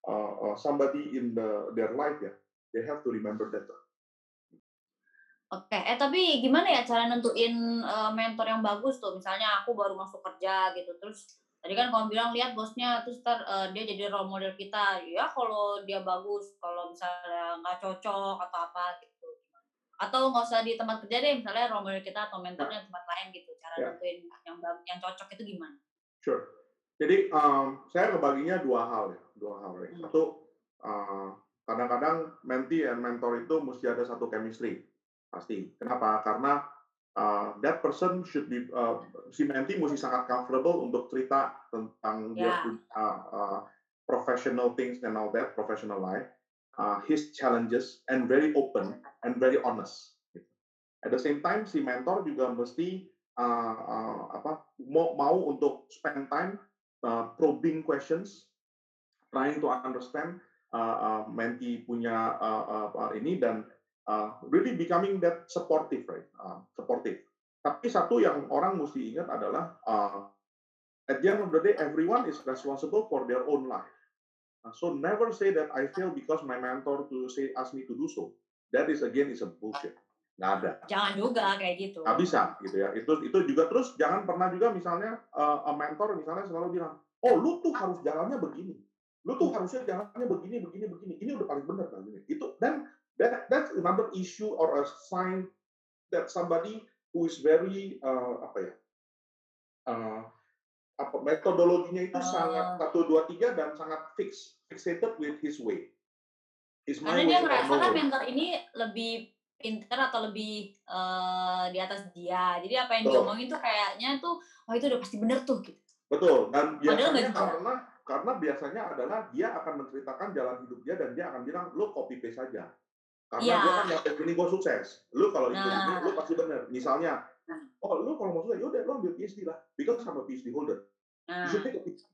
uh, uh, somebody in the, their life ya, yeah, they have to remember that. Oke, eh tapi gimana ya cara nentuin uh, mentor yang bagus tuh? Misalnya aku baru masuk kerja gitu, terus tadi kan kamu bilang lihat bosnya, terus ntar uh, dia jadi role model kita. Ya kalau dia bagus, kalau misalnya nggak cocok atau apa gitu. Atau nggak usah di tempat kerja deh, misalnya role model kita atau mentornya di tempat lain gitu. Cara yeah. nentuin yang yang cocok itu gimana? Sure. Jadi um, saya ngebaginya dua hal ya, dua hal ya. Satu, uh, kadang-kadang mentee and mentor itu mesti ada satu chemistry pasti. Kenapa? Karena uh, that person should be uh, si menti mesti sangat comfortable untuk cerita tentang yeah. dia uh, uh, professional things and all that, professional life, uh, his challenges, and very open and very honest. At the same time, si mentor juga mesti uh, uh, apa mau mau untuk spend time uh, probing questions, trying to understand uh, uh, menti punya uh, uh, ini dan uh, really becoming that supportive, right? Uh, supportive. Tapi satu yang orang mesti ingat adalah uh, at the end of the day, everyone is responsible for their own life. Uh, so never say that I fail because my mentor to say ask me to do so. That is again is a bullshit. Nggak ada. Jangan juga kayak gitu. Nggak bisa gitu ya. Itu itu juga terus jangan pernah juga misalnya uh, a mentor misalnya selalu bilang, oh lu tuh harus jalannya begini, lu tuh harusnya jalannya begini begini begini. Ini udah paling benar kan ini. Itu dan that that's another issue or a sign that somebody who is very uh, apa ya uh, apa metodologinya itu uh, sangat satu dua tiga dan sangat fix fixated with his way. His Karena dia merasa kan mentor ini lebih pinter atau lebih uh, di atas dia. Jadi apa yang Betul. diomongin tuh kayaknya tuh, oh itu udah pasti bener tuh. Gitu. Betul. Dan biasanya karena karena biasanya adalah dia akan menceritakan jalan hidup dia dan dia akan bilang lo copy paste saja. Karena ya. gue kan nyampe sini gue sukses. Lu kalau ikut nah. ini, lu pasti benar. Misalnya, nah. oh lu kalau mau sukses, yaudah lu ambil PhD lah. Because sama PhD holder. Nah. You should take a PhD.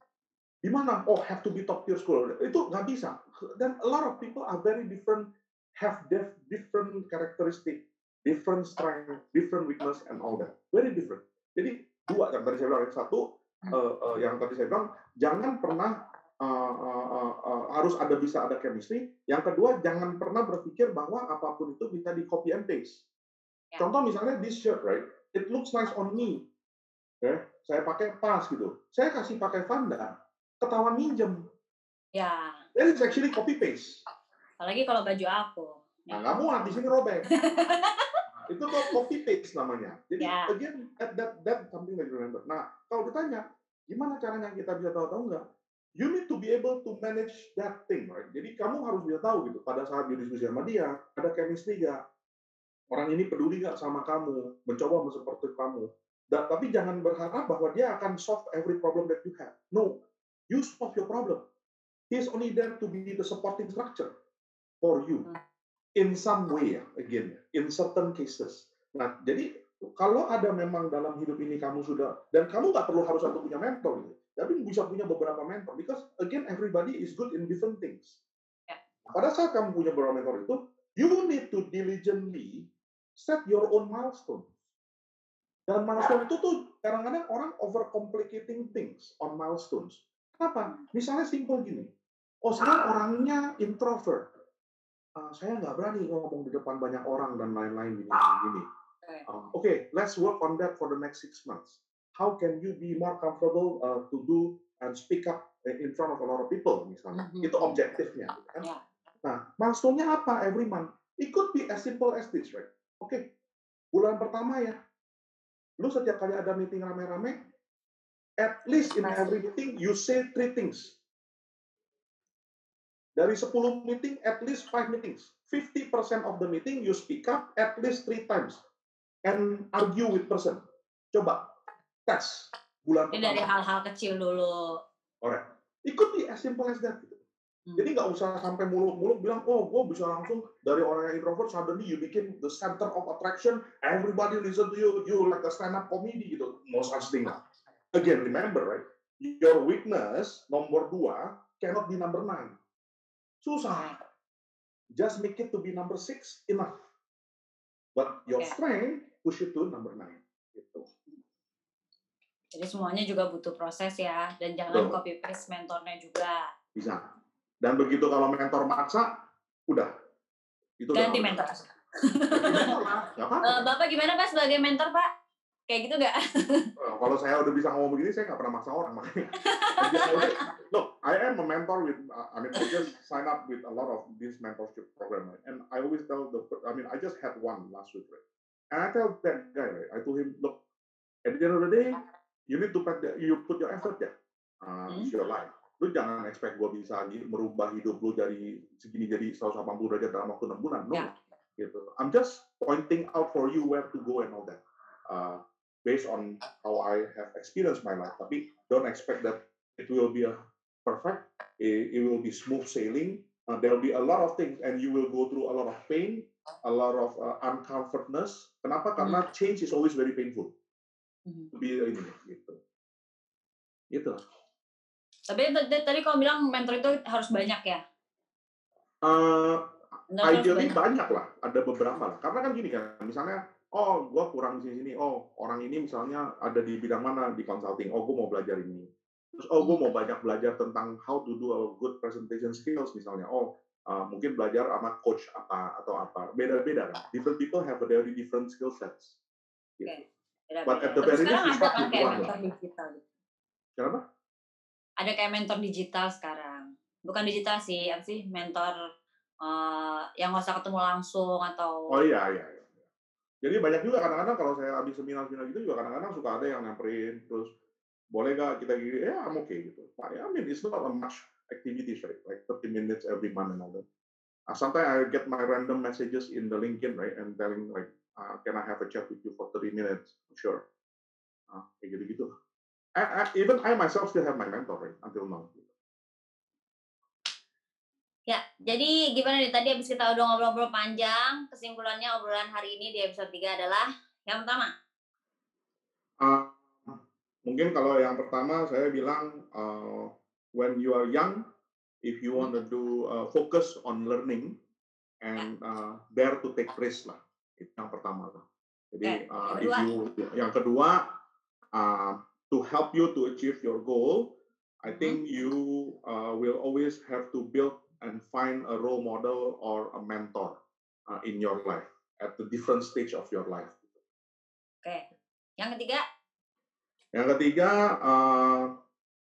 Di mana? Oh, have to be top tier school. Itu nggak bisa. Dan a lot of people are very different, have different characteristic, different strength, different weakness, and all that. Very different. Jadi dua yang tadi saya bilang. Yang satu, uh, uh, yang tadi saya bilang, jangan pernah uh, uh, uh, harus ada bisa ada chemistry. Yang kedua, jangan pernah berpikir bahwa apa pun itu bisa di copy and paste. Yeah. Contoh misalnya this shirt, right? It looks nice on me. Ya, saya pakai pas gitu. Saya kasih pakai Vanda, ketahuan minjem. Ya. Yeah. That is actually copy paste. Apalagi kalau baju aku. Nah, ya. kamu di sini robek. itu tuh copy paste namanya. Jadi yeah. again that, that that something that you remember. Nah, kalau ditanya gimana caranya kita bisa tahu-tahu enggak? You need to be able to manage that thing, right? Jadi kamu harus bisa tahu gitu pada saat berdiskusi sama dia, ada chemistry gak? Orang ini peduli gak sama kamu, mencoba mensupport kamu. Dan, tapi jangan berharap bahwa dia akan solve every problem that you have. No, you solve your problem. He is only there to be the supporting structure for you in some way, again, in certain cases. Nah, jadi kalau ada memang dalam hidup ini kamu sudah dan kamu nggak perlu harus satu punya mentor gitu tapi bisa punya beberapa mentor because again everybody is good in different things. Ya. Pada saat kamu punya beberapa mentor itu, you need to diligently set your own milestone. Dan milestone itu tuh kadang-kadang orang overcomplicating things on milestones. Kenapa? Misalnya simple gini. Oh, sekarang orangnya introvert. Uh, saya nggak berani ngomong di depan banyak orang dan lain-lain gini. gini. Uh, Oke, okay, let's work on that for the next six months how can you be more comfortable uh, to do and speak up in front of a lot of people misalnya. Mm-hmm. Itu objektifnya. Gitu kan? Yeah. Nah, milestone-nya apa every month? It could be as simple as this, right? Oke, okay. bulan pertama ya, lu setiap kali ada meeting rame-rame, at least in every meeting you say three things. Dari 10 meeting, at least 5 meetings. 50% of the meeting you speak up at least three times and argue with person. Coba tes bulan Ini dari hal-hal kecil dulu. Alright. Could be as simple as that. Gitu. Hmm. Jadi nggak usah sampai muluk-muluk bilang, oh gue bisa langsung dari orang yang introvert, suddenly you became the center of attraction, everybody listen to you, you like a stand-up comedy gitu. No such thing. Again, remember, right? Your weakness, nomor dua, cannot be number nine. Susah. Just make it to be number six, enough. But your strength, push it to number nine. Gitu. Jadi semuanya juga butuh proses ya, dan jangan copy paste mentornya juga. Bisa dan begitu kalau mentor maksa, udah. Itu Ganti mentor. uh, Bapak gimana Pak sebagai mentor Pak? Kayak gitu nggak? kalau saya udah bisa ngomong begini, saya nggak pernah maksa orang makanya. Look, I am a mentor with, I mean, I just sign up with a lot of this mentorship program, right? and I always tell the, I mean, I just had one last week, right? And I tell that guy, right? I told him, look, at the end of the day, you need to put you put your effort there. Uh, hmm? It's your life lu jangan expect gue bisa merubah hidup lu dari segini jadi 180 derajat dalam waktu enam bulan. No, yeah. gitu. I'm just pointing out for you where to go and all that. Uh, based on how I have experienced my life. Tapi don't expect that it will be a perfect. It, it will be smooth sailing. Uh, there will be a lot of things, and you will go through a lot of pain, a lot of uh, uncomfortness. Kenapa? Karena mm. change is always very painful. Mm. To be ini gitu. Gitu. Tapi tadi kau bilang mentor itu harus banyak ya? Uh, ideally banyak. banyak lah, ada beberapa lah. Karena kan gini kan, misalnya, oh gue kurang di sini, oh orang ini misalnya ada di bidang mana di consulting, oh gue mau belajar ini. Terus oh gue mau banyak belajar tentang how to do a good presentation skills misalnya, oh uh, mungkin belajar sama coach apa atau apa, beda-beda kan. Different people have a very different skill sets. Gitu. Okay. But at the very least, start with one lah. Kenapa? ada kayak mentor digital sekarang bukan digital sih apa sih mentor uh, yang nggak usah ketemu langsung atau oh iya iya, iya. jadi banyak juga kadang-kadang kalau saya habis seminar-seminar gitu juga kadang-kadang suka ada yang nyamperin terus boleh gak kita gini ya I'm okay gitu I mean it's not a much activities right like 30 minutes every month and all that sometimes I get my random messages in the LinkedIn right and telling like uh, can I have a chat with you for 30 minutes? Sure. Uh, kayak gitu gitu I, I, even I myself still have my mentor right, until now. Ya, jadi gimana nih? Tadi habis kita udah ngobrol-ngobrol panjang, kesimpulannya obrolan hari ini di episode 3 adalah yang pertama. Uh, mungkin kalau yang pertama saya bilang uh, when you are young, if you want to do uh, focus on learning and uh, dare to take risk lah, itu yang pertama. Jadi uh, if you yang kedua uh, to help you to achieve your goal, I mm-hmm. think you uh, will always have to build and find a role model or a mentor uh, in your life at the different stage of your life. Oke, okay. yang ketiga? Yang ketiga, uh,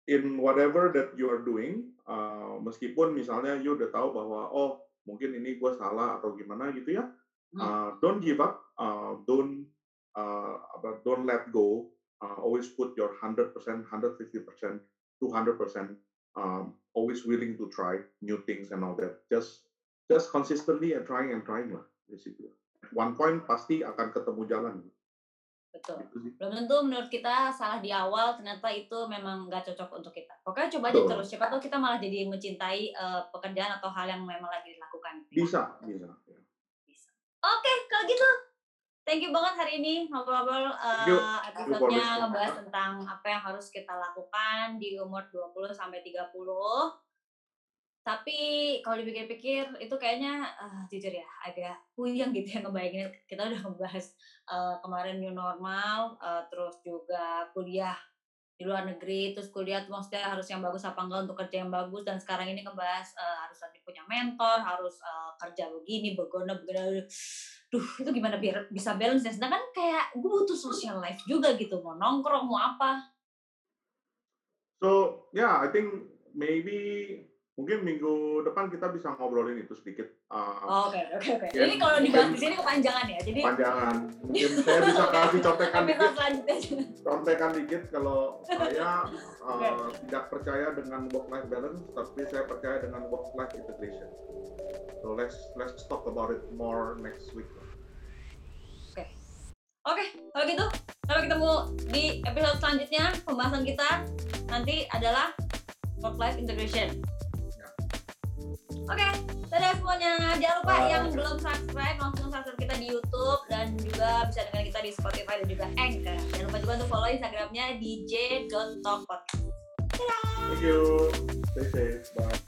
in whatever that you are doing, uh, meskipun misalnya you udah tahu bahwa oh mungkin ini gue salah atau gimana gitu ya, hmm. Uh, don't give up, uh, don't uh, don't let go uh, always put your 100%, 150%, 200%, um, always willing to try new things and all that. Just just consistently and trying and trying lah, basically. One point pasti akan ketemu jalan. Betul. Gitu Belum tentu menurut kita salah di awal, ternyata itu memang nggak cocok untuk kita. Pokoknya coba aja terus. Siapa tahu kita malah jadi mencintai uh, pekerjaan atau hal yang memang lagi dilakukan. Bisa, bisa. Bisa. Oke, okay, kalau gitu. Thank you banget hari ini ngobrol-ngobrol uh, episode-nya ngebahas tentang apa yang harus kita lakukan di umur 20 sampai 30. Tapi kalau dipikir-pikir itu kayaknya uh, jujur ya agak puyeng gitu ya ngebayangin kita udah ngebahas uh, kemarin new normal, uh, terus juga kuliah di luar negeri, terus kuliah maksudnya harus yang bagus apa enggak untuk kerja yang bagus. Dan sekarang ini ngebahas uh, harus nanti punya mentor, harus uh, kerja begini, begona, begini duh itu gimana biar bisa balance ya? Sedangkan kayak gue butuh social life juga gitu mau nongkrong mau apa. So yeah I think maybe mungkin minggu depan kita bisa ngobrolin itu sedikit. Uh, oke oke oke. Ini kalau dibahas di sini kepanjangan ya. Jadi kepanjangan. Mungkin saya bisa kasih contekan dikit. Contekan dikit kalau saya uh, okay. tidak percaya dengan work life balance, tapi saya percaya dengan work life integration. So let's let's talk about it more next week. Oke. Oke, kalau gitu sampai ketemu di episode selanjutnya. Pembahasan kita nanti adalah work life integration. Oke, okay, dadah semuanya. Jangan lupa oh, yang belum subscribe langsung subscribe kita di YouTube dan juga bisa dengar kita di Spotify dan juga Anchor. Jangan lupa juga untuk follow Instagramnya di j.topot. Thank you. Stay safe. Bye.